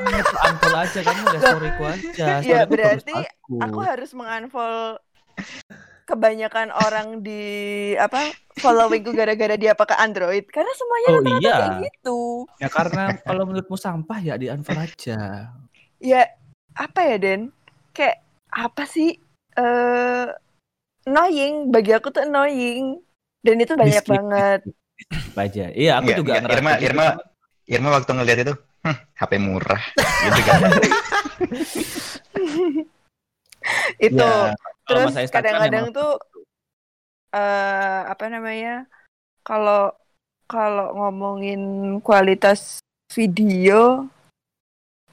namanya tuh unfollow aja kan udah storyku aja. Iya, berarti aku. aku harus mengunfollow kebanyakan orang di apa followingku gara-gara dia pakai Android karena semuanya Oh, rata-rata iya. kayak gitu. Ya karena kalau menurutmu sampah ya di unfollow aja. Ya apa ya Den? Kayak apa sih? eh annoying bagi aku tuh annoying dan itu banyak Dislike. banget. aja. Iya, aku Enggak, juga enggak. ngerasa Irma, gitu. Irma, Irma waktu ngeliat itu, "Hmm, HP murah, gitu kan? itu Ya, terus kadang-kadang tuh eh apa namanya kalau kalau ngomongin kualitas video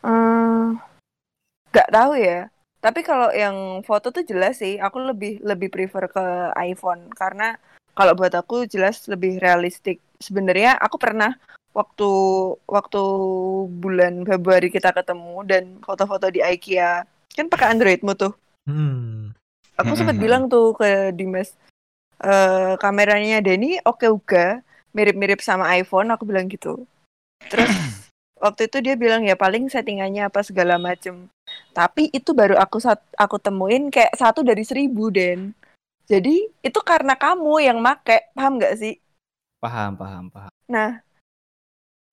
eh, nggak tahu ya. Tapi kalau yang foto tuh jelas sih aku lebih lebih prefer ke iPhone. Karena kalau buat aku jelas lebih realistik. Sebenarnya aku pernah waktu waktu bulan Februari kita ketemu dan foto-foto di IKEA kan pakai Androidmu tuh Hmm. aku sempat Mm-mm. bilang tuh ke Dimas eh kameranya Denny oke juga mirip-mirip sama iPhone aku bilang gitu terus waktu itu dia bilang ya paling settingannya apa segala macem tapi itu baru aku aku temuin kayak satu dari seribu Den jadi itu karena kamu yang make paham nggak sih paham, paham, paham. Nah,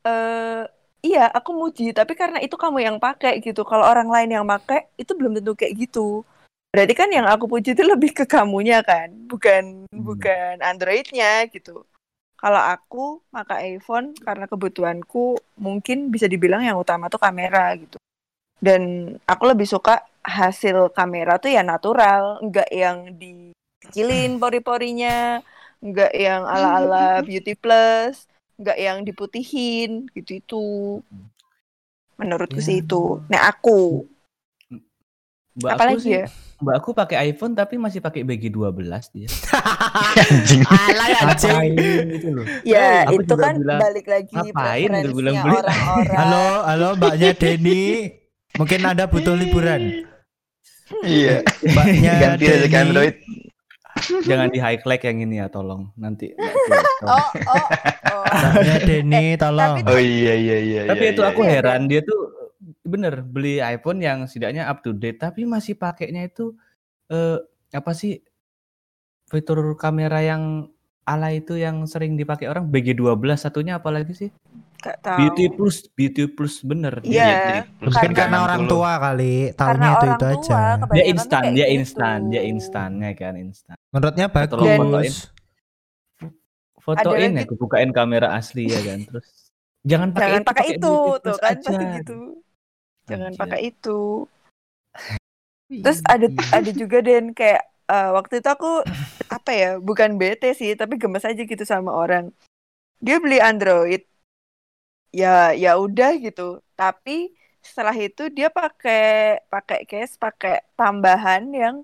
eh iya aku muji, tapi karena itu kamu yang pakai gitu. Kalau orang lain yang pakai itu belum tentu kayak gitu. Berarti kan yang aku puji itu lebih ke kamunya kan, bukan Hmm. bukan Androidnya gitu. Kalau aku pakai iPhone karena kebutuhanku mungkin bisa dibilang yang utama tuh kamera gitu. Dan aku lebih suka hasil kamera tuh ya natural, enggak yang dikecilin pori-porinya, enggak yang ala-ala beauty plus, enggak yang diputihin gitu itu. Menurutku Ya. sih itu. Nah aku, Mbak aku apalagi sih, ya? Mbak aku pakai iPhone tapi masih pakai BG12 dia. Anjing. Alay anjing. Ngapain gitu loh. Ya Aku itu kan bilang, balik lagi ngapain bilang beli orang-orang. Halo, halo Mbaknya Denny. Mungkin Anda butuh liburan. Iya. Mbaknya Ganti Denny. Android. Jangan di highlight yang ini ya tolong. Nanti. Oh, oh, oh. Mbaknya Denny, tolong. tapi- Oh iya iya iya. tapi iya, itu iya, aku iya. heran dia tuh bener beli iPhone yang setidaknya up to date tapi masih pakainya itu eh apa sih fitur kamera yang ala itu yang sering dipakai orang BG12 satunya apalagi sih Gak tahu. Beauty Plus Beauty Plus bener Iya. Iya, plus Mungkin Karena- karena orang tua kali, Karena tahunya itu orang itu tua aja. dia instan dia gitu. instan dia instannya kan instan Menurutnya Tolong Dan- bagus. fotoin lagi- ya aku bukain kamera asli ya kan terus jangan pakai Jangan itu, pakai itu tuh kan aja. pasti gitu. Jangan Anjir. pakai itu. Terus ada ada juga Den kayak eh, waktu itu aku apa ya bukan bete sih tapi gemes aja gitu sama orang. Dia beli Android. Ya ya udah gitu. Tapi setelah itu dia pakai pakai case pakai tambahan yang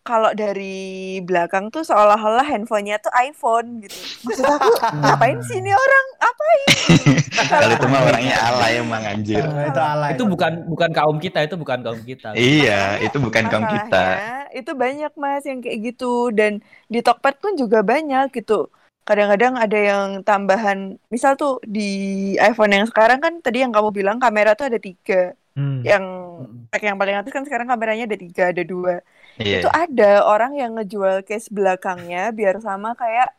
kalau dari belakang tuh seolah-olah handphonenya tuh iPhone gitu. Maksud aku ngapain sih ini orang? Apain? Kalau itu mah orangnya alay emang anjir. Nah, itu alay. itu bukan bukan kaum kita itu bukan kaum kita Iya, itu bukan kaum kita. Itu banyak mas yang kayak gitu dan di Tokped pun juga banyak gitu kadang-kadang ada yang tambahan misal tuh di iPhone yang sekarang kan tadi yang kamu bilang kamera tuh ada tiga Hmm. yang spek yang paling atas kan sekarang kameranya ada tiga ada dua Iya. itu ada orang yang ngejual case belakangnya biar sama kayak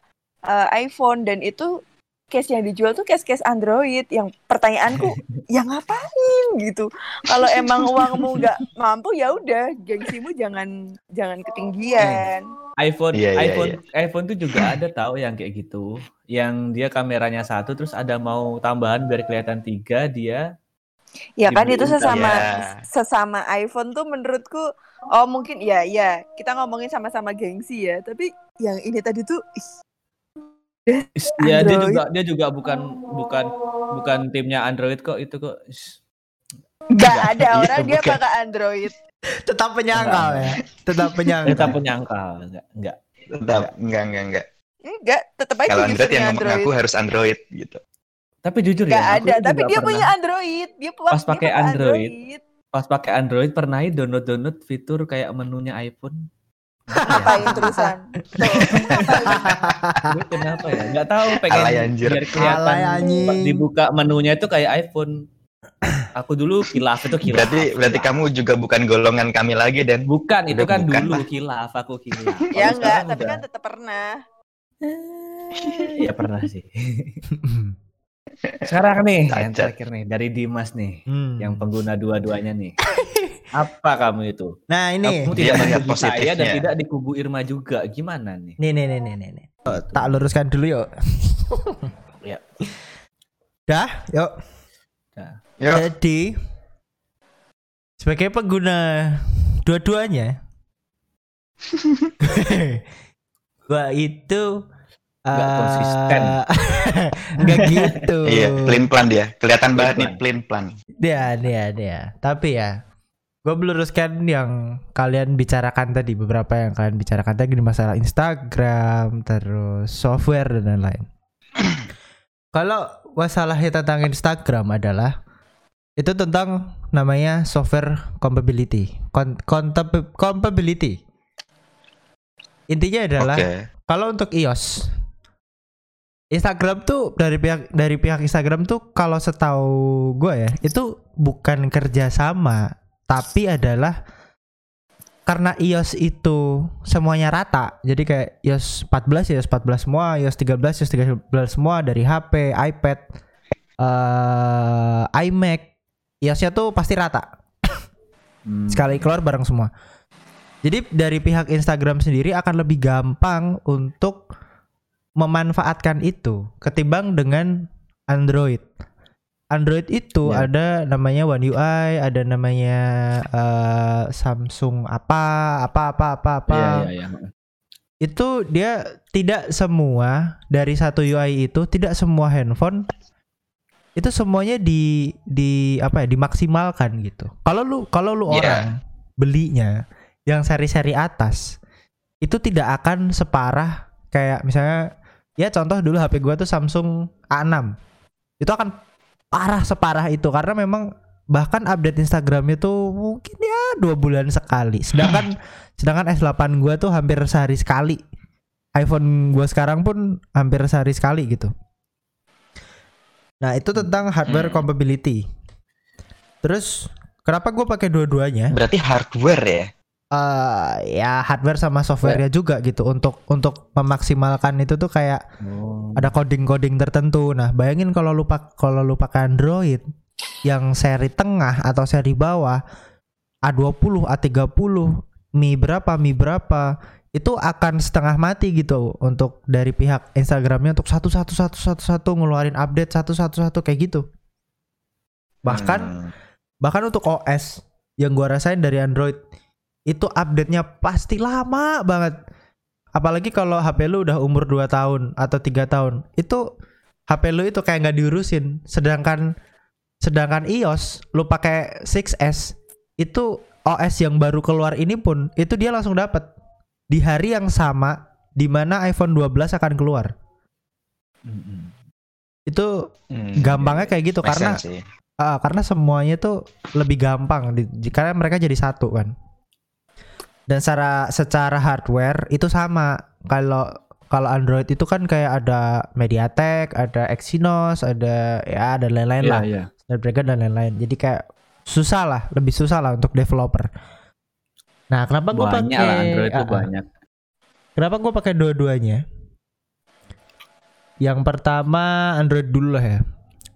eh, iPhone dan itu case yang dijual tuh case-case Android yang pertanyaanku ya ngapain? gitu. Kalau emang uangmu nggak mampu ya udah gengsimu jangan jangan ketinggian. iPhone Iya, iya, iPhone iPhone tuh juga ada tahu yang kayak gitu. Yang dia kameranya satu terus ada mau tambahan biar kelihatan tiga dia ya kan itu sesama ya. sesama iPhone tuh menurutku oh mungkin ya ya kita ngomongin sama-sama gengsi ya tapi yang ini tadi tuh ih, ya dia juga dia juga bukan bukan bukan timnya Android kok itu kok nggak ada Iya, orang dia bukan. pakai Android Tetap penyangkal ya. Tetap penyangkal. kita penyangkal enggak enggak Tetap enggak enggak enggak. enggak tetap aja Kalau Android yang ngomong Android aku harus Android gitu. Tapi jujur Nggak ya ada, tapi dia pernah- punya Android. Dia Pas pakai pakai Android. pas pakai Android pernah download download fitur kayak menunya iPhone Ngapain terusan? Tuh, ngapain? Gue kenapa ya nggak tahu pengen Alay anjir. biar kelihatan Alay dibuka menunya itu kayak iPhone Aku dulu kilaf itu kilaf. Berarti berarti kamu juga bukan golongan kami lagi dan bukan itu kan bukan, dulu kilaf aku kilaf. Ya enggak, tapi udah- kan tetap pernah. ya pernah sih. Sekarang nih yang Cacat. terakhir nih dari Dimas nih Hmm. yang pengguna dua-duanya nih. Apa kamu itu? Nah ini, Kamu tidak melihat saya dan positifnya. tidak di kubu Irma juga. Gimana nih? nih, nih, nih, nih, nih, nih. Oh, tak luruskan dulu yuk. Ya. Dah, yuk. Yuk. Jadi sebagai pengguna dua-duanya, gua itu Nggak eh, konsisten. nggak gitu. Iya, plain plan dia. Kelihatan banget nih Plain plain plan. Dia, dia, dia. Tapi ya, gue meluruskan yang kalian bicarakan tadi, beberapa yang kalian bicarakan tadi di masalah Instagram, terus software dan lain-lain. Kalau masalahnya tentang Instagram adalah itu tentang namanya software compatibility, compatibility. Intinya adalah Oke. kalau untuk iOS Instagram tuh dari pihak dari pihak Instagram tuh kalau setahu gue ya itu bukan kerjasama tapi adalah karena iOS itu semuanya rata jadi kayak iOS 14 iOS 14 semua iOS 13 iOS 13 semua dari HP iPad eh iMac iOS-nya tuh pasti rata Hmm. sekali keluar bareng semua. Jadi dari pihak Instagram sendiri akan lebih gampang untuk memanfaatkan itu ketimbang dengan Android. Android itu Ya. ada namanya One UI, ada namanya eh, Samsung apa apa apa apa apa. Iya, iya, iya. Itu dia tidak semua dari satu UI itu tidak semua handphone itu semuanya di di apa ya dimaksimalkan gitu. Kalau lu kalau lu Iya. orang belinya yang seri-seri atas itu tidak akan separah kayak misalnya ya contoh dulu HP gua tuh Samsung A6 itu akan parah separah itu karena memang bahkan update Instagramnya tuh mungkin ya dua bulan sekali. Sedangkan sedangkan S8 gua tuh hampir sehari sekali. iPhone gua sekarang pun hampir sehari sekali gitu. Nah itu tentang hardware Hmm. compatibility. Terus kenapa gue pakai dua-duanya? Berarti hardware ya. Eh ya hardware sama softwarenya juga gitu untuk untuk memaksimalkan itu tuh kayak Oh. ada coding-coding tertentu. Nah, bayangin kalau lu pak kalau lu pakai Android yang seri tengah atau seri bawah A20, A30, Mi berapa, Mi berapa itu akan setengah mati gitu untuk dari pihak Instagramnya untuk satu satu satu satu satu ngeluarin update satu satu satu kayak gitu. Bahkan Hmm. bahkan untuk OS yang gua rasain dari Android itu update-nya pasti lama banget. Apalagi kalau HP lu udah umur 2 tahun atau tiga tahun, itu HP lu itu kayak nggak diurusin. Sedangkan sedangkan iOS lu pakai 6S itu OS yang baru keluar ini pun itu dia langsung dapat di hari yang sama di mana iPhone 12 akan keluar. Mm-mm. Itu Hmm. gampangnya kayak gitu karena. Ah, karena semuanya tuh lebih gampang di- karena mereka jadi satu kan. Dan secara secara hardware itu sama. Kalau kalau Android itu kan kayak ada MediaTek, ada Exynos, ada ya ada lain-lain Iya, lah, iya. Snapdragon dan lain-lain. Jadi kayak susah lah, lebih susah lah untuk developer. Nah, kenapa gue pakai Android itu Ah, ah. banyak. Kenapa gue pakai dua-duanya? Yang pertama Android dulu lah ya.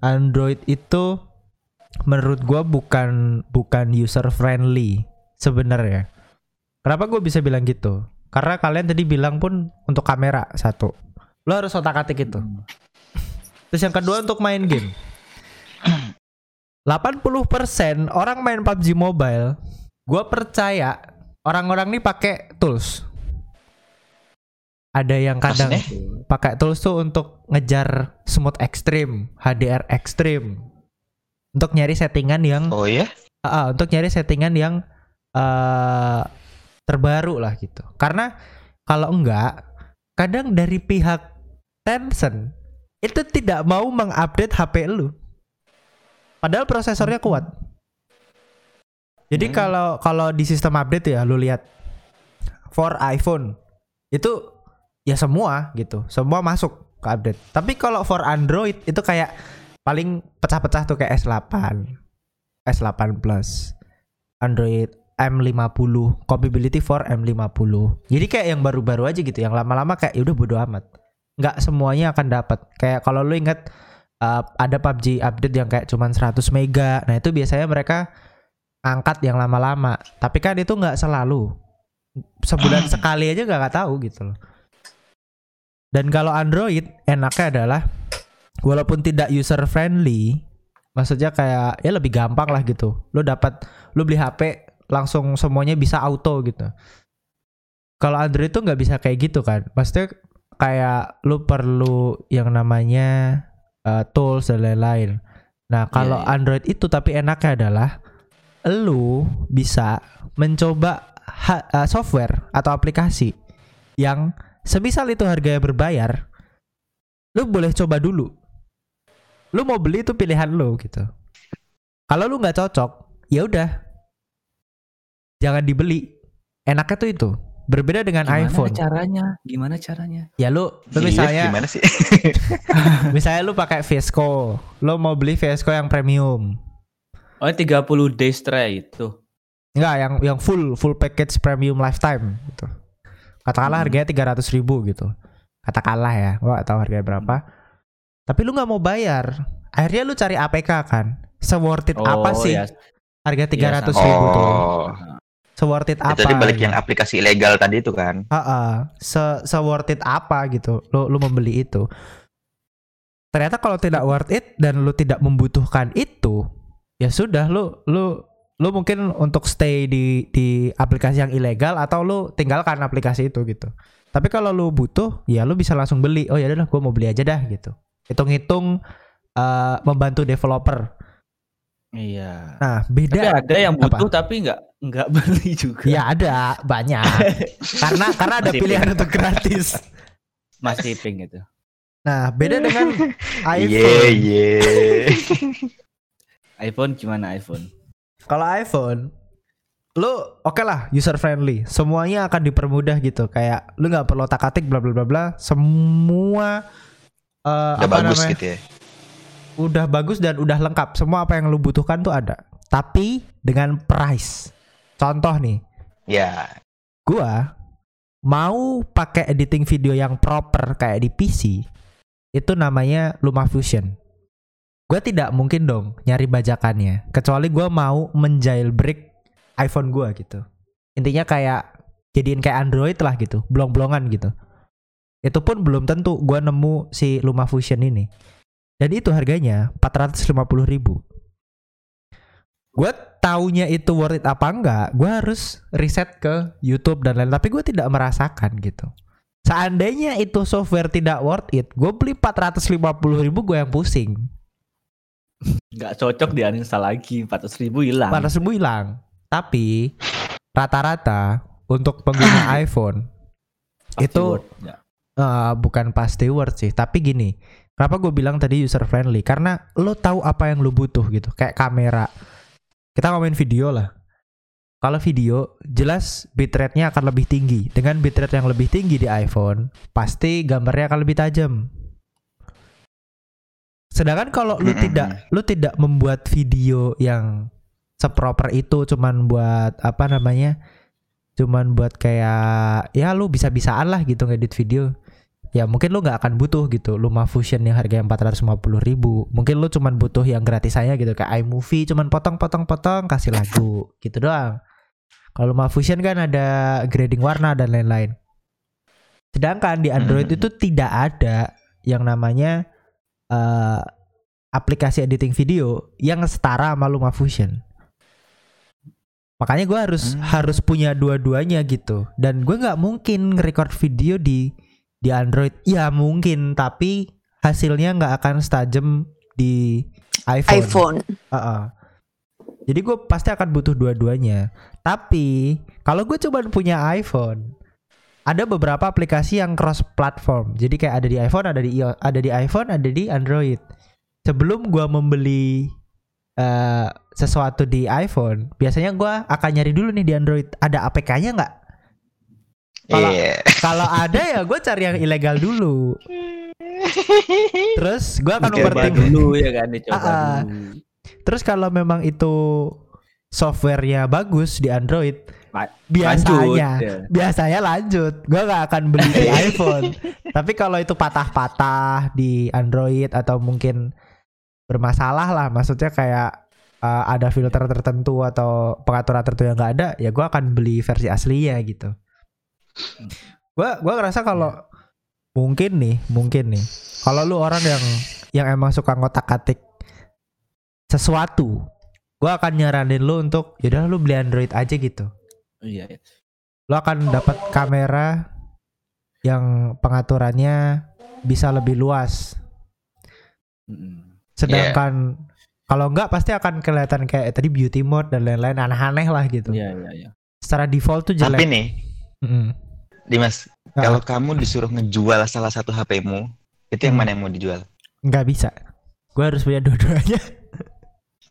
Android itu menurut gua bukan bukan user friendly sebenarnya. Kenapa gue bisa bilang gitu? Karena kalian tadi bilang pun untuk kamera satu. Lo harus otak atik itu. Terus yang kedua untuk main game. 80% orang main PUBG Mobile, gua percaya orang-orang ini pakai tools. Ada yang kadang pakai tools tuh untuk ngejar smooth ekstrim, HDR ekstrim. Untuk nyari settingan yang Oh ya? Ah, ah, untuk nyari settingan yang eh terbaru lah gitu. Karena kalau enggak, kadang dari pihak Tencent itu tidak mau mengupdate HP lu. Padahal prosesornya kuat. Jadi Hmm. kalau kalau di sistem update ya lu lihat for iPhone itu ya semua gitu, semua masuk ke update. Tapi kalau for Android itu kayak paling pecah-pecah tuh kayak S8, S8 Plus, Android M50, compatibility for M50. Jadi kayak yang baru-baru aja gitu, yang lama-lama kayak ya udah bodo amat. Nggak semuanya akan dapat. Kayak kalau lu ingat uh, ada PUBG update yang kayak cuman 100 mega. Nah, itu biasanya mereka angkat yang lama-lama. Tapi kan itu nggak selalu. Sebulan sekali aja nggak tahu gitu loh. Dan kalau Android enaknya adalah walaupun tidak user friendly, maksudnya kayak ya lebih gampang lah gitu. Lu dapat lu beli HP langsung semuanya bisa auto gitu. Kalau Android tuh nggak bisa kayak gitu kan. Maksudnya kayak lu perlu yang namanya uh, tools dan lain-lain. Nah, kalau Iya, iya. Android itu tapi enaknya adalah lu bisa mencoba ha- uh, software atau aplikasi yang semisal itu harganya berbayar, lu boleh coba dulu. Lu mau beli itu pilihan lu gitu. Kalau lu nggak cocok, ya udah, jangan dibeli. Enaknya tuh itu. Berbeda dengan Gimana iPhone. caranya? Gimana caranya? Ya lu, lu Iya, misalnya gimana sih? misalnya lu pakai Vesco, lu mau beli Vesco yang premium. Oh, 30 days try itu. Enggak, yang yang full full package premium lifetime gitu. Katakanlah Hmm. harganya 300 ribu gitu. Katakanlah ya, gua gak tahu harganya berapa. Tapi lu nggak mau bayar. Akhirnya lu cari APK kan. Se-worth it apa Oh, sih ya. harga 300 sama. ribu tuh? Se-worth it apa? itu tadi balik gitu. yang aplikasi ilegal tadi itu kan. Heeh. se se worth it apa gitu lu lu membeli itu ternyata kalau tidak worth it dan lu tidak membutuhkan itu ya sudah lu lu lu mungkin untuk stay di di aplikasi yang ilegal atau lu tinggalkan aplikasi itu gitu tapi kalau lu butuh ya lu bisa langsung beli oh ya udah gue mau beli aja dah gitu hitung-hitung eh, membantu developer Iya. nah Tapi beda ada yang Apa? butuh tapi nggak nggak beli juga. ya ada banyak karena karena ada Masih pilihan pink. untuk gratis Masih pink itu. Nah, beda dengan Iya, iPhone. iya. iPhone gimana iPhone? Kalau iPhone, lu oke lah user friendly. Semuanya akan dipermudah gitu. Kayak lu nggak perlu otak-atik bla bla bla bla. Semua eh, Udah apa bagus namanya? gitu ya. Udah bagus dan udah lengkap. Semua apa yang lu butuhkan tuh ada. Tapi dengan price. Contoh nih, Ya, gua mau pakai editing video yang proper kayak di PC, itu namanya LumaFusion. Gua tidak mungkin dong nyari bajakannya, kecuali gua mau menjailbreak iPhone gua gitu. Intinya kayak jadiin kayak Android lah gitu, blong-blongan gitu. Itu pun belum tentu gua nemu si LumaFusion ini. Dan itu harganya 450.000 ribu. Gue taunya itu worth it apa enggak, gue harus riset ke YouTube dan lain. Tapi gue tidak merasakan gitu. Seandainya itu software tidak worth it, gue beli 450 ribu gue yang pusing. Nggak cocok di uninstall lagi 400 ribu hilang. 400 ribu hilang. Tapi rata-rata untuk pengguna iPhone Pasti itu eh, bukan pasti worth sih. Tapi gini, kenapa gue bilang tadi user friendly? Karena lo tahu apa yang lo butuh gitu. Kayak kamera. Kita ngomongin video lah. Kalau video, jelas bitrate-nya akan lebih tinggi. Dengan bitrate yang lebih tinggi di iPhone, pasti gambarnya akan lebih tajam. Sedangkan kalau lu Mm-mm. tidak lu tidak membuat video yang seproper itu cuman buat apa namanya? Cuman buat kayak ya lu bisa-bisaan lah gitu ngedit video. Ya mungkin lu nggak akan butuh gitu. LumaFusion yang harganya 450 ribu. Mungkin lu cuman butuh yang gratis aja gitu. Kayak iMovie cuman potong-potong-potong kasih lagu. Gitu doang. Kalau LumaFusion kan ada grading warna dan lain-lain. Sedangkan di Android Hmm. itu tidak ada yang namanya eh, aplikasi editing video yang setara sama LumaFusion Makanya gue harus Hmm. harus punya dua-duanya gitu. Dan gue nggak mungkin nge-record video di di Android ya mungkin tapi hasilnya nggak akan setajam di iPhone. iPhone. Heeh. Jadi gue pasti akan butuh dua-duanya. Tapi kalau gue coba punya iPhone, ada beberapa aplikasi yang cross platform. Jadi kayak ada di iPhone, ada di ada di iPhone, ada di Android. Sebelum gue membeli eh, sesuatu di iPhone, biasanya gue akan nyari dulu nih di Android. Ada APK-nya nggak? Kalau- Iya. Kalau ada ya gue cari yang ilegal dulu. Terus gue akan overthink dulu ya kan dicoba dulu. Terus kalau memang itu softwarenya bagus di Android, biasanya lanjut, ya. biasanya lanjut. Gua nggak akan beli di iPhone. Tapi kalau itu patah-patah di Android atau mungkin bermasalah lah, maksudnya kayak uh, ada filter tertentu atau pengaturan tertentu yang nggak ada, ya gua akan beli versi aslinya gitu. Gua gua ngerasa kalau mungkin nih, mungkin nih, kalau lu orang yang yang emang suka ngotak-atik sesuatu, gua akan nyaranin lu untuk yaudah lu beli Android aja gitu Iya, iya. lo akan dapat kamera yang pengaturannya bisa lebih luas. Sedangkan kalau enggak pasti akan kelihatan kayak tadi beauty mode dan lain-lain aneh-aneh lah gitu. Iya, iya, iya. Secara default tuh Tapi jelek. nih, Mm-mm. Dimas, Ah. kalau kamu disuruh ngejual salah satu HP-mu, itu yang Hmm. mana yang mau dijual? nggak bisa. Gue harus punya dua-duanya.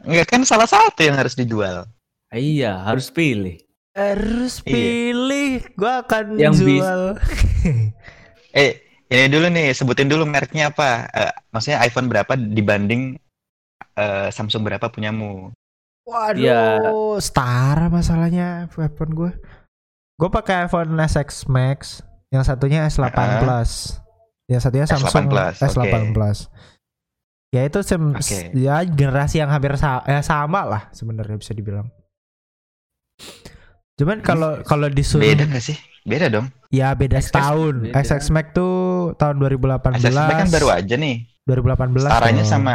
Enggak kan salah satu yang harus dijual. Iya, harus pilih. Harus Iya. pilih. Gue akan Yang jual. Eh, ini dulu nih, sebutin dulu mereknya apa? Eh, maksudnya iPhone berapa dibanding eh, Samsung berapa punyamu? Waduh, Iya. setara masalahnya iPhone gue. Gue pakai iPhone SX Max, yang satunya S8 Ah. Plus, yang satunya S8 Samsung Plus, S8 oke. Plus. Ya itu sem- Oke. ya generasi yang hampir sa- ya sama lah sebenarnya bisa dibilang. Cuman kalau kalau disuruh Beda nggak sih? Beda dong. ya beda SX setahun. beda. SX Max tuh tahun 2018. SSD kan baru aja nih. 2018. Setaranya dong. sama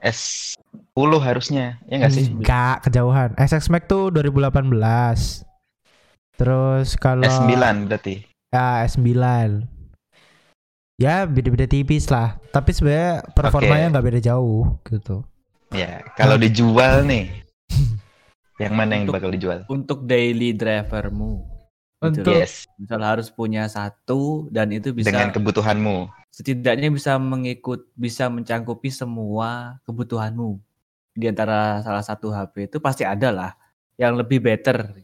S10 harusnya, ya nggak sih? Enggak, kejauhan. SX Max tuh 2018. Terus kalau S9 berarti. ya S9. Ya beda-beda tipis lah. Tapi sebenarnya performanya nggak beda jauh gitu. Ya, kalau dijual nih, yang mana yang Untuk- bakal dijual? Untuk daily drivermu. Gitu. Untuk- Yes, Misal harus punya satu dan itu bisa dengan kebutuhanmu. setidaknya bisa mengikut bisa mencangkupi semua kebutuhanmu di antara salah satu HP itu pasti ada lah yang lebih better.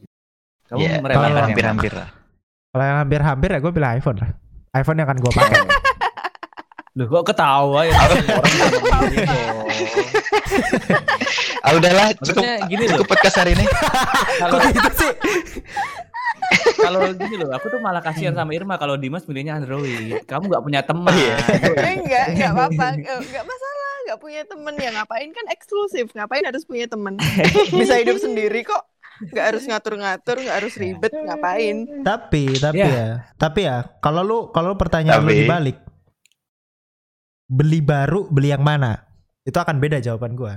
Kamu Ya, merelakan yang hampir-hampir lah. Kalau yang hampir-hampir ya gue pilih iPhone lah. iPhone yang akan gue pakai. Loh kok ketawa ya? Ah udahlah, cukup gini loh, cukup podcast hari ini. kalau gitu sih? kalau gini loh, aku tuh malah kasihan sama Irma kalau Dimas pilihnya Android. Kamu nggak punya teman. Oh, iya. Eh, enggak, enggak apa-apa. Eh, Enggak masalah, enggak punya temen ya ngapain kan eksklusif. Ngapain harus punya temen? Bisa hidup sendiri kok. Enggak harus ngatur-ngatur, enggak harus ribet, ngapain? Tapi tapi Ya. ya, tapi ya kalau lu kalau lu pertanyaan lu Tapi- dibalik beli baru beli yang mana? Itu akan beda jawaban gue.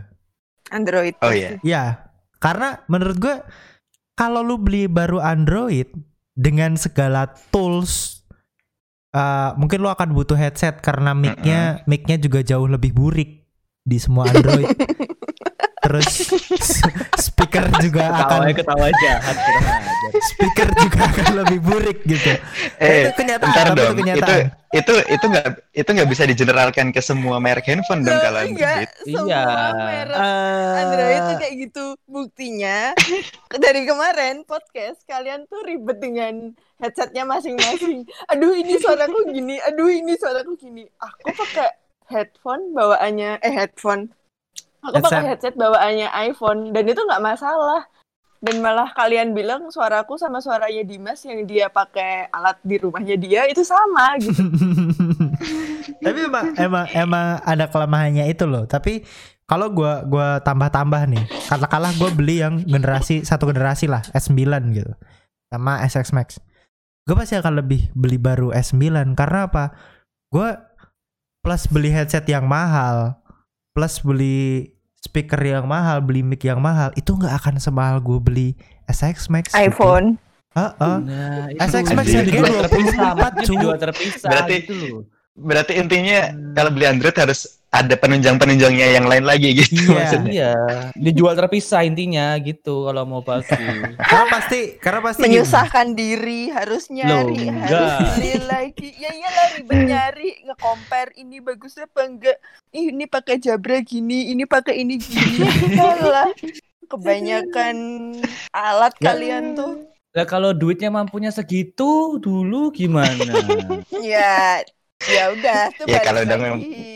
Android. Oh, iya. Ya, karena menurut gue kalau lu beli baru Android dengan segala tools eh, mungkin lu akan butuh headset karena mic-nya mic-nya juga jauh lebih burik di semua Android. Terus speaker juga Ketawa akan ketawa jahat. kurang ajar. speaker juga akan lebih burik gitu. Eh, itu kenyataan, itu dong, itu kenyataan. itu itu nggak itu nggak bisa digeneralkan ke semua merek handphone dong kalau enggak, semua Iya. merek Android tuh kayak gitu. Buktinya dari kemarin podcast kalian tuh ribet dengan headsetnya masing-masing. Aduh ini suaraku gini, aduh ini suaraku gini. Aku pakai headphone bawaannya eh headphone. Aku pakai headset bawaannya iPhone dan itu nggak masalah. Dan malah kalian bilang suaraku sama suaranya Dimas yang dia pakai alat di rumahnya dia itu sama gitu. tapi emang emang emang ada kelemahannya itu loh tapi kalau gua gua tambah-tambah nih katakanlah gua beli yang generasi satu generasi lah S9 gitu sama SX Max gue pasti akan lebih beli baru S9 karena apa gue plus beli headset yang mahal plus beli speaker yang mahal beli mic yang mahal itu nggak akan semahal gue beli SX Max gitu. iPhone. Heeh. Nah, itu SX Max harganya dijual 24, terpisah, Berarti- gitu loh. Berarti intinya Hmm. kalau beli Android harus ada penunjang-penunjangnya yang lain lagi gitu Iya. maksudnya. Iya, dijual terpisah intinya gitu kalau mau bagus. karena pasti karena pasti gini. menyusahkan diri harus nyari Loh, harus beli lagi ya iyalah ribet nyari nge-compare ini bagus apa enggak Ih, ini pakai Jabra gini ini pakai ini gini Alah, kebanyakan alat Ya. kalian tuh Lah kalau duitnya mampunya segitu dulu gimana? ya ya udah itu Ya balik kalau udah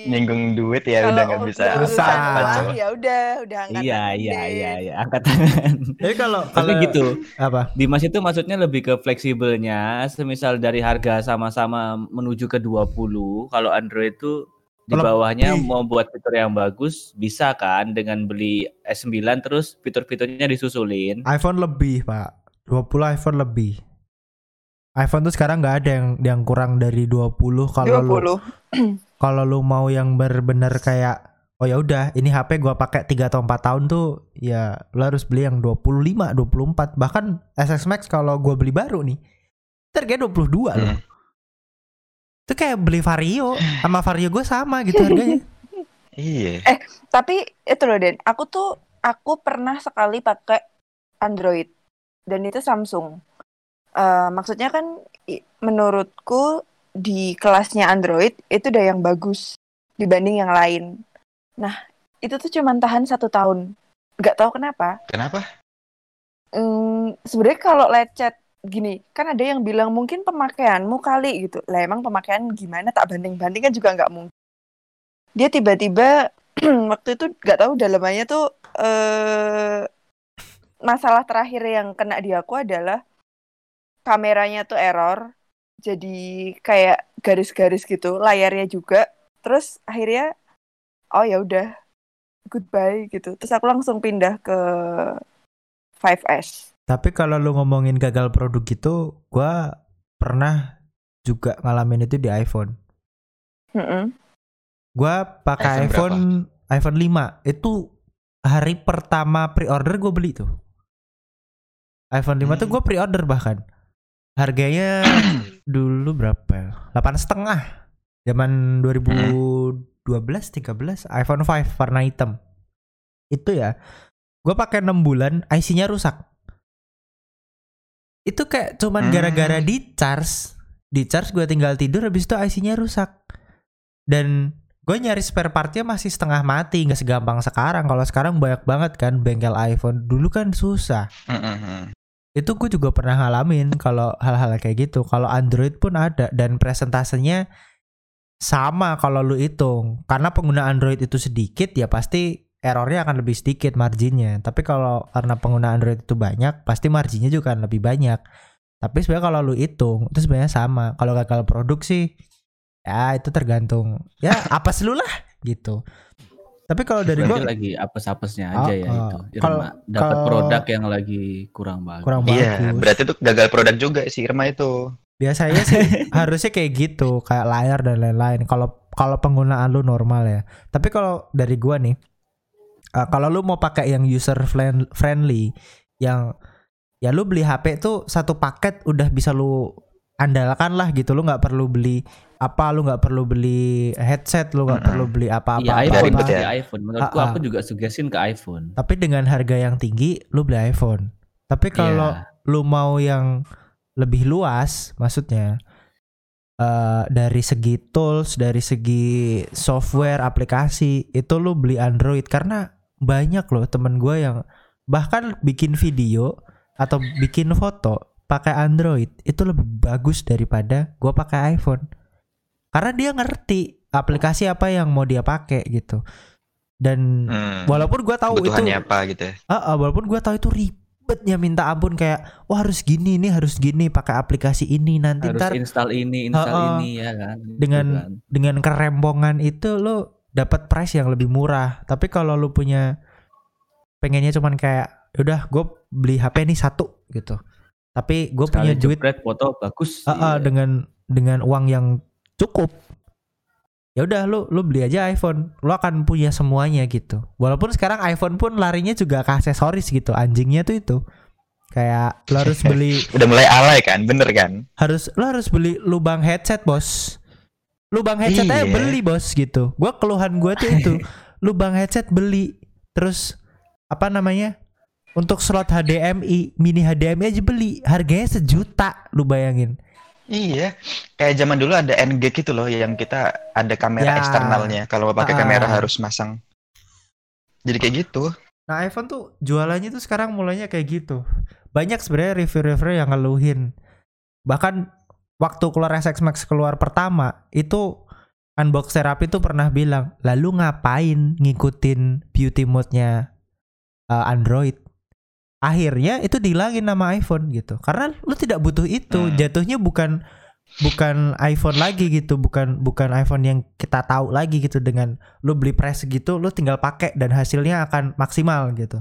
nyinggung duit ya udah nggak bisa udah urusan Usah. uang, ya udah udah angkat Iya iya deh. iya iya angkat tangan. Jadi kalau Tapi kalau gitu. apa? Dimas itu maksudnya lebih ke fleksibelnya, semisal dari harga sama-sama menuju ke 20, kalau Android itu di bawahnya mau buat fitur yang bagus bisa kan dengan beli S9 terus fitur-fiturnya disusulin. iPhone lebih, Pak. 20 iPhone lebih. iPhone tuh sekarang nggak ada yang yang kurang dari 20 kalau lu 20. kalau lu mau yang bener-bener kayak oh ya udah ini HP gua pakai 3 atau 4 tahun tuh ya lu harus beli yang 25, 24 bahkan SX Max kalau gua beli baru nih harganya 22 loh. Hmm. Itu kayak beli Vario sama Vario gue sama gitu harganya. Iya. Tapi itu loh Den, aku tuh aku pernah sekali pakai Android dan itu Samsung. Eh, maksudnya kan menurutku di kelasnya Android itu udah yang bagus dibanding yang lain. Nah itu tuh cuma tahan satu tahun. Gak tahu kenapa. Kenapa? Hmm, sebenarnya kalau lecet gini, kan ada yang bilang mungkin pemakaianmu kali gitu. Lah emang pemakaian gimana? Tak banding-bandingkan juga nggak mungkin. Dia tiba-tiba waktu itu nggak tahu dalamannya tuh eh masalah terakhir yang kena di aku adalah kameranya tuh error. Jadi kayak garis-garis gitu, layarnya juga. Terus akhirnya oh ya udah goodbye gitu. Terus aku langsung pindah ke 5S. Tapi kalau lu ngomongin gagal produk gitu, gua pernah juga ngalamin itu di iPhone. Mm-mm. Gua pakai iPhone iPhone iPhone 5 itu hari pertama pre-order gue beli tuh. iPhone 5 tuh Hmm. gue pre-order bahkan. Harganya dulu berapa? ya? Delapan setengah. Zaman 2012 13 iPhone 5 warna hitam. Itu ya. Gue pakai 6 bulan, IC-nya rusak. Itu kayak cuman Hmm. gara-gara di charge, di charge gue tinggal tidur habis itu IC-nya rusak. Dan gue nyari spare partnya masih setengah mati, nggak segampang sekarang. Kalau sekarang banyak banget kan bengkel iPhone. Dulu kan susah. Itu gue juga pernah ngalamin kalau hal-hal kayak gitu. Kalau Android pun ada dan presentasenya sama kalau lu hitung. Karena pengguna Android itu sedikit ya pasti errornya akan lebih sedikit marginnya. Tapi kalau karena pengguna Android itu banyak, pasti marginnya juga akan lebih banyak. Tapi sebenarnya kalau lu hitung itu sebenarnya sama. Kalau gagal produk sih ya itu tergantung. Ya apa lu lah gitu. Tapi kalau dari gua lagi apes-apesnya aja ya Ah, itu. ah. Kalau- Irma dapat produk yang lagi kurang bagus. kurang Iya, bagus. berarti itu gagal produk juga si Irma itu. Biasanya sih harusnya kayak gitu, kayak layar dan lain-lain. Kalau kalau penggunaan lu normal ya. Tapi kalau dari gua nih, eh, kalau lu mau pakai yang user friend- friendly, yang ya lu beli HP tuh satu paket udah bisa lu andalkan lah gitu. Lu nggak perlu beli apa, lu nggak perlu beli headset, lu nggak Mm-mm. perlu beli apa-apa. Dari iPhone pasti ya. iPhone. Menurutku aku juga suggestin ke iPhone. Tapi dengan harga yang tinggi, lu beli iPhone. Tapi kalau Iya. lu mau yang lebih luas, maksudnya eh dari segi tools, dari segi software, aplikasi, itu lu beli Android karena banyak loh temen gue yang bahkan bikin video atau bikin foto pakai Android itu lebih bagus daripada gue pakai iPhone. Karena dia ngerti aplikasi apa yang mau dia pakai gitu. Dan Hmm. walaupun gue tahu itu apa gitu ya. Ah, ah, walaupun gue tahu itu ribetnya minta ampun kayak wah harus gini nih harus gini pakai aplikasi ini nanti Harus ntar install ini, install Ah, ah. ini ya kan. Dengan- kan. dengan kerembongan itu lo dapat price yang lebih murah tapi kalau lo punya pengennya cuman kayak udah gue beli HP ini satu gitu tapi gue punya duit foto bagus. ah, ah, Iya. dengan dengan uang yang cukup. Ya udah lu lu beli aja iPhone. Lu akan punya semuanya gitu. Walaupun sekarang iPhone pun larinya juga ke aksesoris gitu. Anjingnya tuh itu. Kayak lu harus beli Udah mulai alay kan, bener kan? harus lu harus beli lubang headset bos. Lubang headset aja Iya. beli bos gitu. Gua keluhan gua tuh itu. Lubang headset beli. Terus apa namanya? Untuk slot HDMI mini HDMI aja beli. Harganya sejuta lu bayangin Iya, kayak zaman dulu ada NG gitu loh yang kita ada kamera Ya. eksternalnya. Kalau pakai Ah. kamera harus masang. Jadi kayak gitu. Nah iPhone tuh jualannya tuh sekarang mulainya kayak gitu. Banyak sebenarnya review-review yang ngeluhin. Bahkan waktu keluar SX Max keluar pertama itu Unbox Therapy tuh pernah bilang, lalu ngapain ngikutin beauty mode-nya uh, Android? Akhirnya itu dihilangin nama iPhone gitu. Karena lu tidak butuh itu. Hmm. Jatuhnya bukan bukan iPhone lagi gitu, bukan bukan iPhone yang kita tahu lagi gitu dengan lu beli price gitu, lu tinggal pakai dan hasilnya akan maksimal gitu.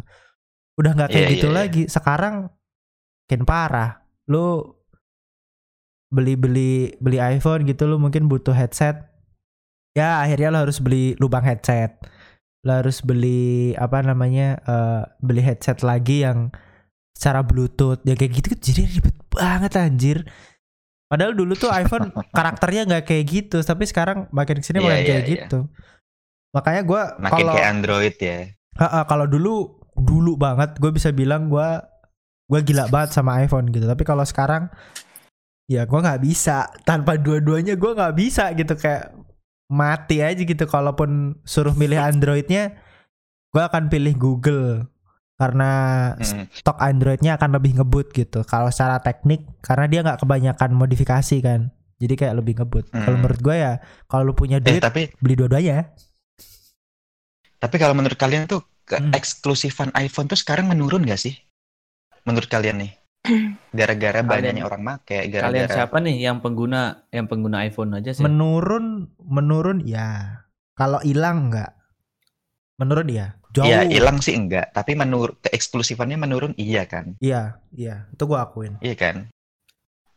Udah nggak kayak Iya, gitu iya, iya. lagi. Sekarang makin parah. Lu beli-beli beli iPhone gitu lu mungkin butuh headset. Ya, akhirnya lu harus beli lubang headset. Lu harus beli apa namanya? eh, beli headset lagi yang secara Bluetooth ya kayak gitu jadi ribet banget anjir. Padahal dulu tuh iPhone karakternya nggak kayak gitu, tapi sekarang makin ke sini Iya, makin iya, kayak iya. gitu. Makanya gua Makin kalau kayak Android ya. Ha-ha, kalau dulu dulu banget gue bisa bilang gua gua gila banget sama iPhone gitu. Tapi kalau sekarang ya gua nggak bisa tanpa dua-duanya gua nggak bisa gitu kayak mati aja gitu. Kalaupun suruh milih Androidnya, gua akan pilih Google karena Mm. stok Androidnya akan lebih ngebut gitu. Kalau secara teknik karena dia nggak kebanyakan modifikasi kan. Jadi kayak lebih ngebut. Kalau Hmm. menurut gue ya kalau lu punya Eh, duit tapi beli dua-duanya. tapi kalau menurut kalian tuh Hmm. keeksklusifan iPhone tuh sekarang menurun gak sih? Menurut kalian nih? Gara-gara Kalian- banyaknya orang make, Kalian gara-gara siapa nih yang pengguna yang pengguna iPhone aja sih? Menurun menurun ya. Kalau hilang enggak? Menurun ya. Jauh. Iya, hilang sih enggak, tapi menurut keeksklusifannya menurun iya kan? Iya, iya. Itu gua akuin. Iya kan?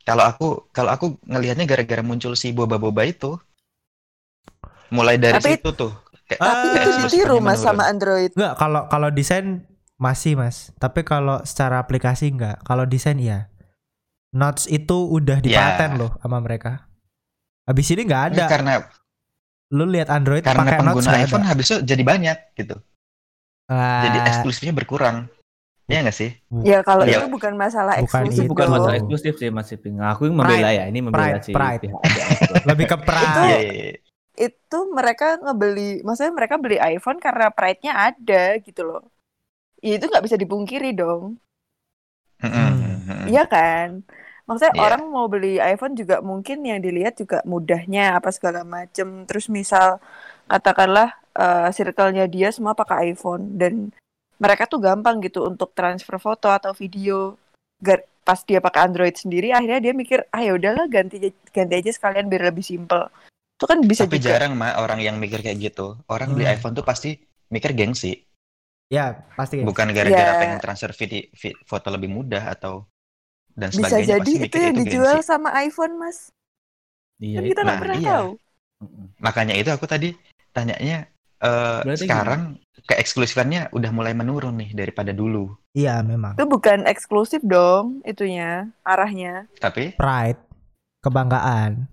Kalau aku kalau aku ngelihatnya gara-gara muncul si boba-boba itu. Mulai dari Tapi- situ tuh. Kayak- Ah, Tapi itu ditiru mas menurun. sama Android. Enggak, kalau kalau desain masih, Mas. Tapi kalau secara aplikasi enggak. Kalau desain iya. Notes itu udah dipaten Ya. loh sama mereka. Habis ini nggak ada. Ini karena Lu lihat Android karena pakai notes pengguna nggak iPhone ada. habisnya jadi banyak gitu. Jadi Ah, eksklusifnya berkurang. Iya nggak sih? Ya kalau Iya. itu bukan masalah Bukan eksklusif itu bukan masalah eksklusif sih Mas Iping. Aku yang membela ya, ini membela Pride, si pride. lebih ke pride. Itu- Iya, iya, iya. Itu mereka ngebeli, maksudnya mereka beli iPhone karena pride-nya ada gitu loh. Ya itu nggak bisa dipungkiri dong. Hmm. Iya kan? Maksudnya Iya. orang mau beli iPhone juga mungkin yang dilihat juga mudahnya apa segala macem. Terus misal katakanlah eh, circle-nya dia semua pakai iPhone dan mereka tuh gampang gitu untuk transfer foto atau video. Gar- Pas dia pakai Android sendiri, akhirnya dia mikir, ah ya udahlah ganti ganti aja sekalian biar lebih simple. Itu kan bisa Tapi juga. jarang mah orang yang mikir kayak gitu. Orang beli Hmm. iPhone tuh pasti mikir gengsi, Ya, pasti. bukan gara-gara Ya. pengen transfer video, vi- foto lebih mudah atau dan Bisa sebagainya. jadi pasti itu yang itu dijual gengsi. sama iPhone, Mas. Iya. Kan kita nggak Nah, pernah iya. tahu. Makanya itu aku tadi tanyanya eh, Berarti sekarang keeksklusifannya udah mulai menurun nih daripada dulu. Iya, memang. Itu bukan eksklusif dong, itunya, arahnya. Tapi Pride, kebanggaan.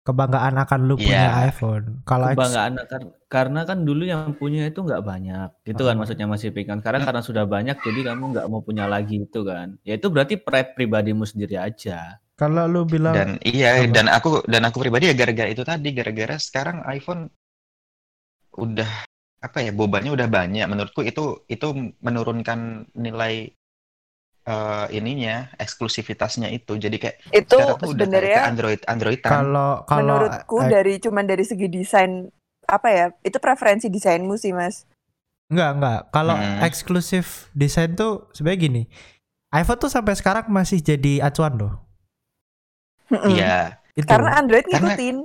Kebanggaan akan lu punya Iya. iPhone. Kalau Kebanggaan kar- karena kan dulu yang punya itu nggak banyak, gitu kan maksudnya Mas Iping kan. Sekarang Hmm. karena sudah banyak, jadi kamu nggak mau punya lagi itu kan. Ya itu berarti pride pribadimu sendiri aja. kalau lu bilang dan iya Apa? dan aku dan aku pribadi ya gara-gara itu tadi gara-gara sekarang iPhone udah apa ya bobanya udah banyak menurutku itu itu menurunkan nilai eh, ininya eksklusivitasnya itu jadi kayak Itu sebenarnya Android Androidan kalau kalau menurutku eh, dari cuman dari segi desain apa ya? Itu preferensi desainmu sih, Mas. enggak enggak. Kalau Hmm. eksklusif desain tuh sebenarnya gini. iPhone tuh sampai sekarang masih jadi acuan loh. Iya Itu Karena Android Karena- ngikutin.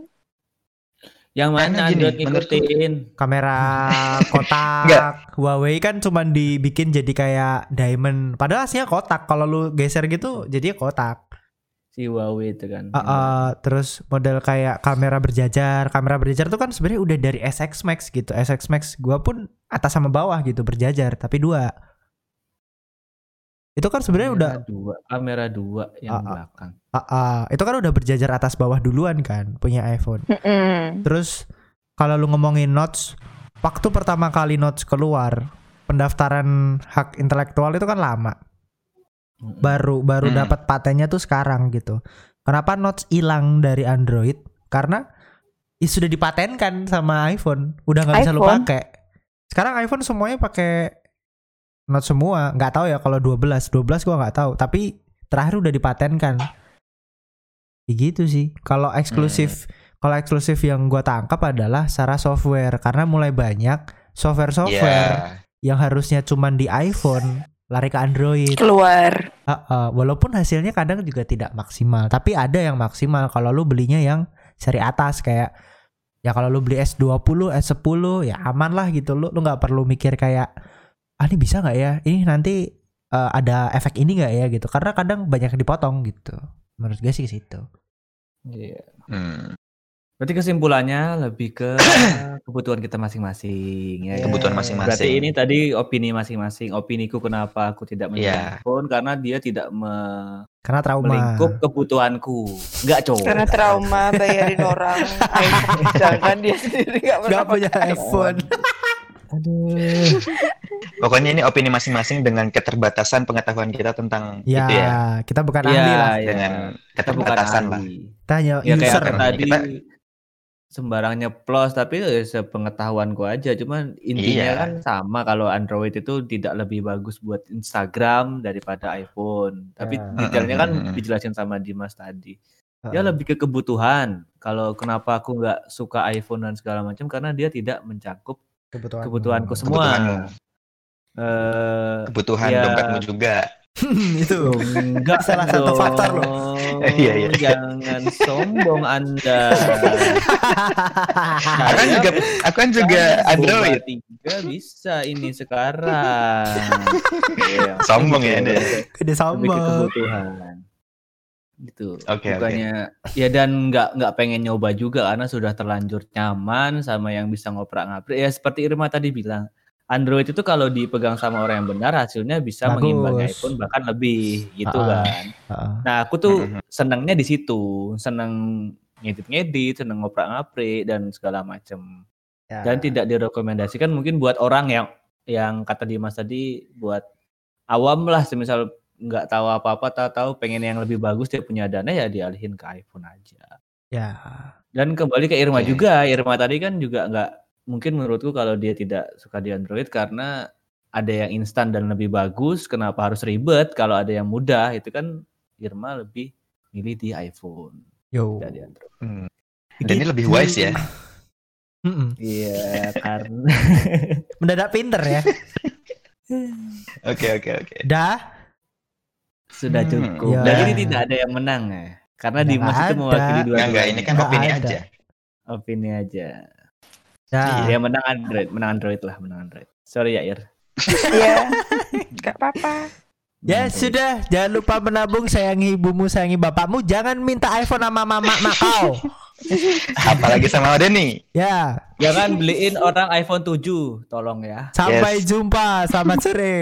Yang mana Karena gini, Android menurutku- ngikutin. kamera kotak. Huawei kan cuman dibikin jadi kayak diamond. Padahal aslinya kotak. Kalau lu geser gitu jadinya kotak. si Huawei itu kan. Ah, ah, terus model kayak kamera berjajar. Kamera berjajar tuh kan sebenarnya udah dari SX Max gitu. SX Max gua pun atas sama bawah gitu berjajar, tapi dua. Itu kan sebenarnya udah Kamera dua, kamera dua yang ah. belakang. ah, ah, itu kan udah berjajar atas bawah duluan kan punya iPhone. Mm-mm. Terus kalau lu ngomongin notes, waktu pertama kali notes keluar, pendaftaran hak intelektual itu kan lama. Mm-mm. Baru baru Hmm. dapat patennya tuh sekarang gitu. Kenapa notes hilang dari Android? Karena ih, sudah dipatenkan sama iPhone, udah nggak bisa lu pakai. Sekarang iPhone semuanya pakai notes semua. Nggak tahu ya kalau 12, 12 gua nggak tahu. Tapi terakhir udah dipatenkan. Ya gitu sih. Kalau eksklusif kalau eksklusif yang gua tangkap adalah secara software karena mulai banyak software-software Iya. yang harusnya cuman di iPhone lari ke Android. Keluar. Heeh, walaupun hasilnya kadang juga tidak maksimal, tapi ada yang maksimal kalau lu belinya yang seri atas kayak ya kalau lu beli S20, S10 ya aman lah gitu lu lu nggak perlu mikir kayak ah ini bisa nggak ya? Ini nanti eh, ada efek ini nggak ya gitu. Karena kadang banyak yang dipotong gitu. Menurut gue sih ke situ. Iya. Hmm. Berarti kesimpulannya lebih ke kebutuhan kita masing-masing ya. Kebutuhan Berarti masing-masing. ini tadi opini masing-masing. Opiniku kenapa aku tidak Iya. iPhone karena dia tidak me- Karena trauma. melingkup kebutuhanku. Enggak, cowok. Karena trauma bayarin orang. Jangan dia sendiri gak pernah Nggak punya pakai iPhone. Aduh. Pokoknya ini opini masing-masing dengan keterbatasan pengetahuan kita tentang Ya, itu ya. kita bukan ahli lah. iya. Dengan Kita bukan keterbatasan lah. Kita hanya Ya kayak user. apa tadi Kita- sembarangnya plus tapi ya sepengetahuanku aja cuman intinya Iya. kan sama kalau Android itu tidak lebih bagus buat Instagram daripada iPhone tapi Ya. detailnya kan dijelasin sama Dimas tadi ya lebih ke kebutuhan kalau kenapa aku nggak suka iPhone dan segala macam karena dia tidak mencakup Kebutuhan. kebutuhanku semua Kebutuhanmu. eh Kebutuhan Ya. dompetmu juga. itu. enggak Salah satu faktor Iya, iya. jangan sombong anda Aku kan juga aku kan juga Android. Tiga bisa ini sekarang. Iya, Sombong ya. Anda. Lebih ke sombong. kebutuhan. Gitu. Oke, oke. Bukannya ya dan nggak nggak pengen nyoba juga karena sudah terlanjur nyaman sama yang bisa ngoprak-ngaprik. Ya seperti Irma tadi bilang, Android itu kalau dipegang sama orang yang benar hasilnya bisa Bagus. mengimbangi iPhone bahkan lebih gitu Ah. kan. Heeh. Nah, aku tuh Mhm. senangnya di situ, seneng ngedit-ngedit, seneng ngoprak-ngaprik dan segala macem Ya. dan tidak direkomendasikan mungkin buat orang yang yang kata Dimas tadi buat awam lah semisal nggak tahu apa-apa tahu-tahu pengen yang lebih bagus dia punya dana ya dialihin ke iPhone aja Ya. dan kembali ke Irma Oke. juga Irma tadi kan juga nggak mungkin menurutku kalau dia tidak suka di Android karena ada yang instan dan lebih bagus kenapa harus ribet kalau ada yang mudah itu kan Irma lebih milih di iPhone Yo. tidak di Android Hmm. Dan ini lebih wise ya. Iya karena Mendadak pinter ya. Oke, oke, oke. Dah. Sudah Hmm, cukup ya. dan ini tidak ada yang menang ya karena Nggak Dimas itu mewakili dua Enggak, enggak, ini kan Nggak opini ada. aja. opini aja Dah. Dia menang Android, menang Android lah, menang Android. Sorry ya Ir. Iya. Gak apa-apa. Ya Android. sudah, jangan lupa menabung sayangi ibumu, sayangi bapakmu, jangan minta iPhone sama mama mak kau. Apalagi sama Denny. Ya, Jangan beliin orang iPhone 7, tolong ya. sampai Yes. jumpa, selamat sore.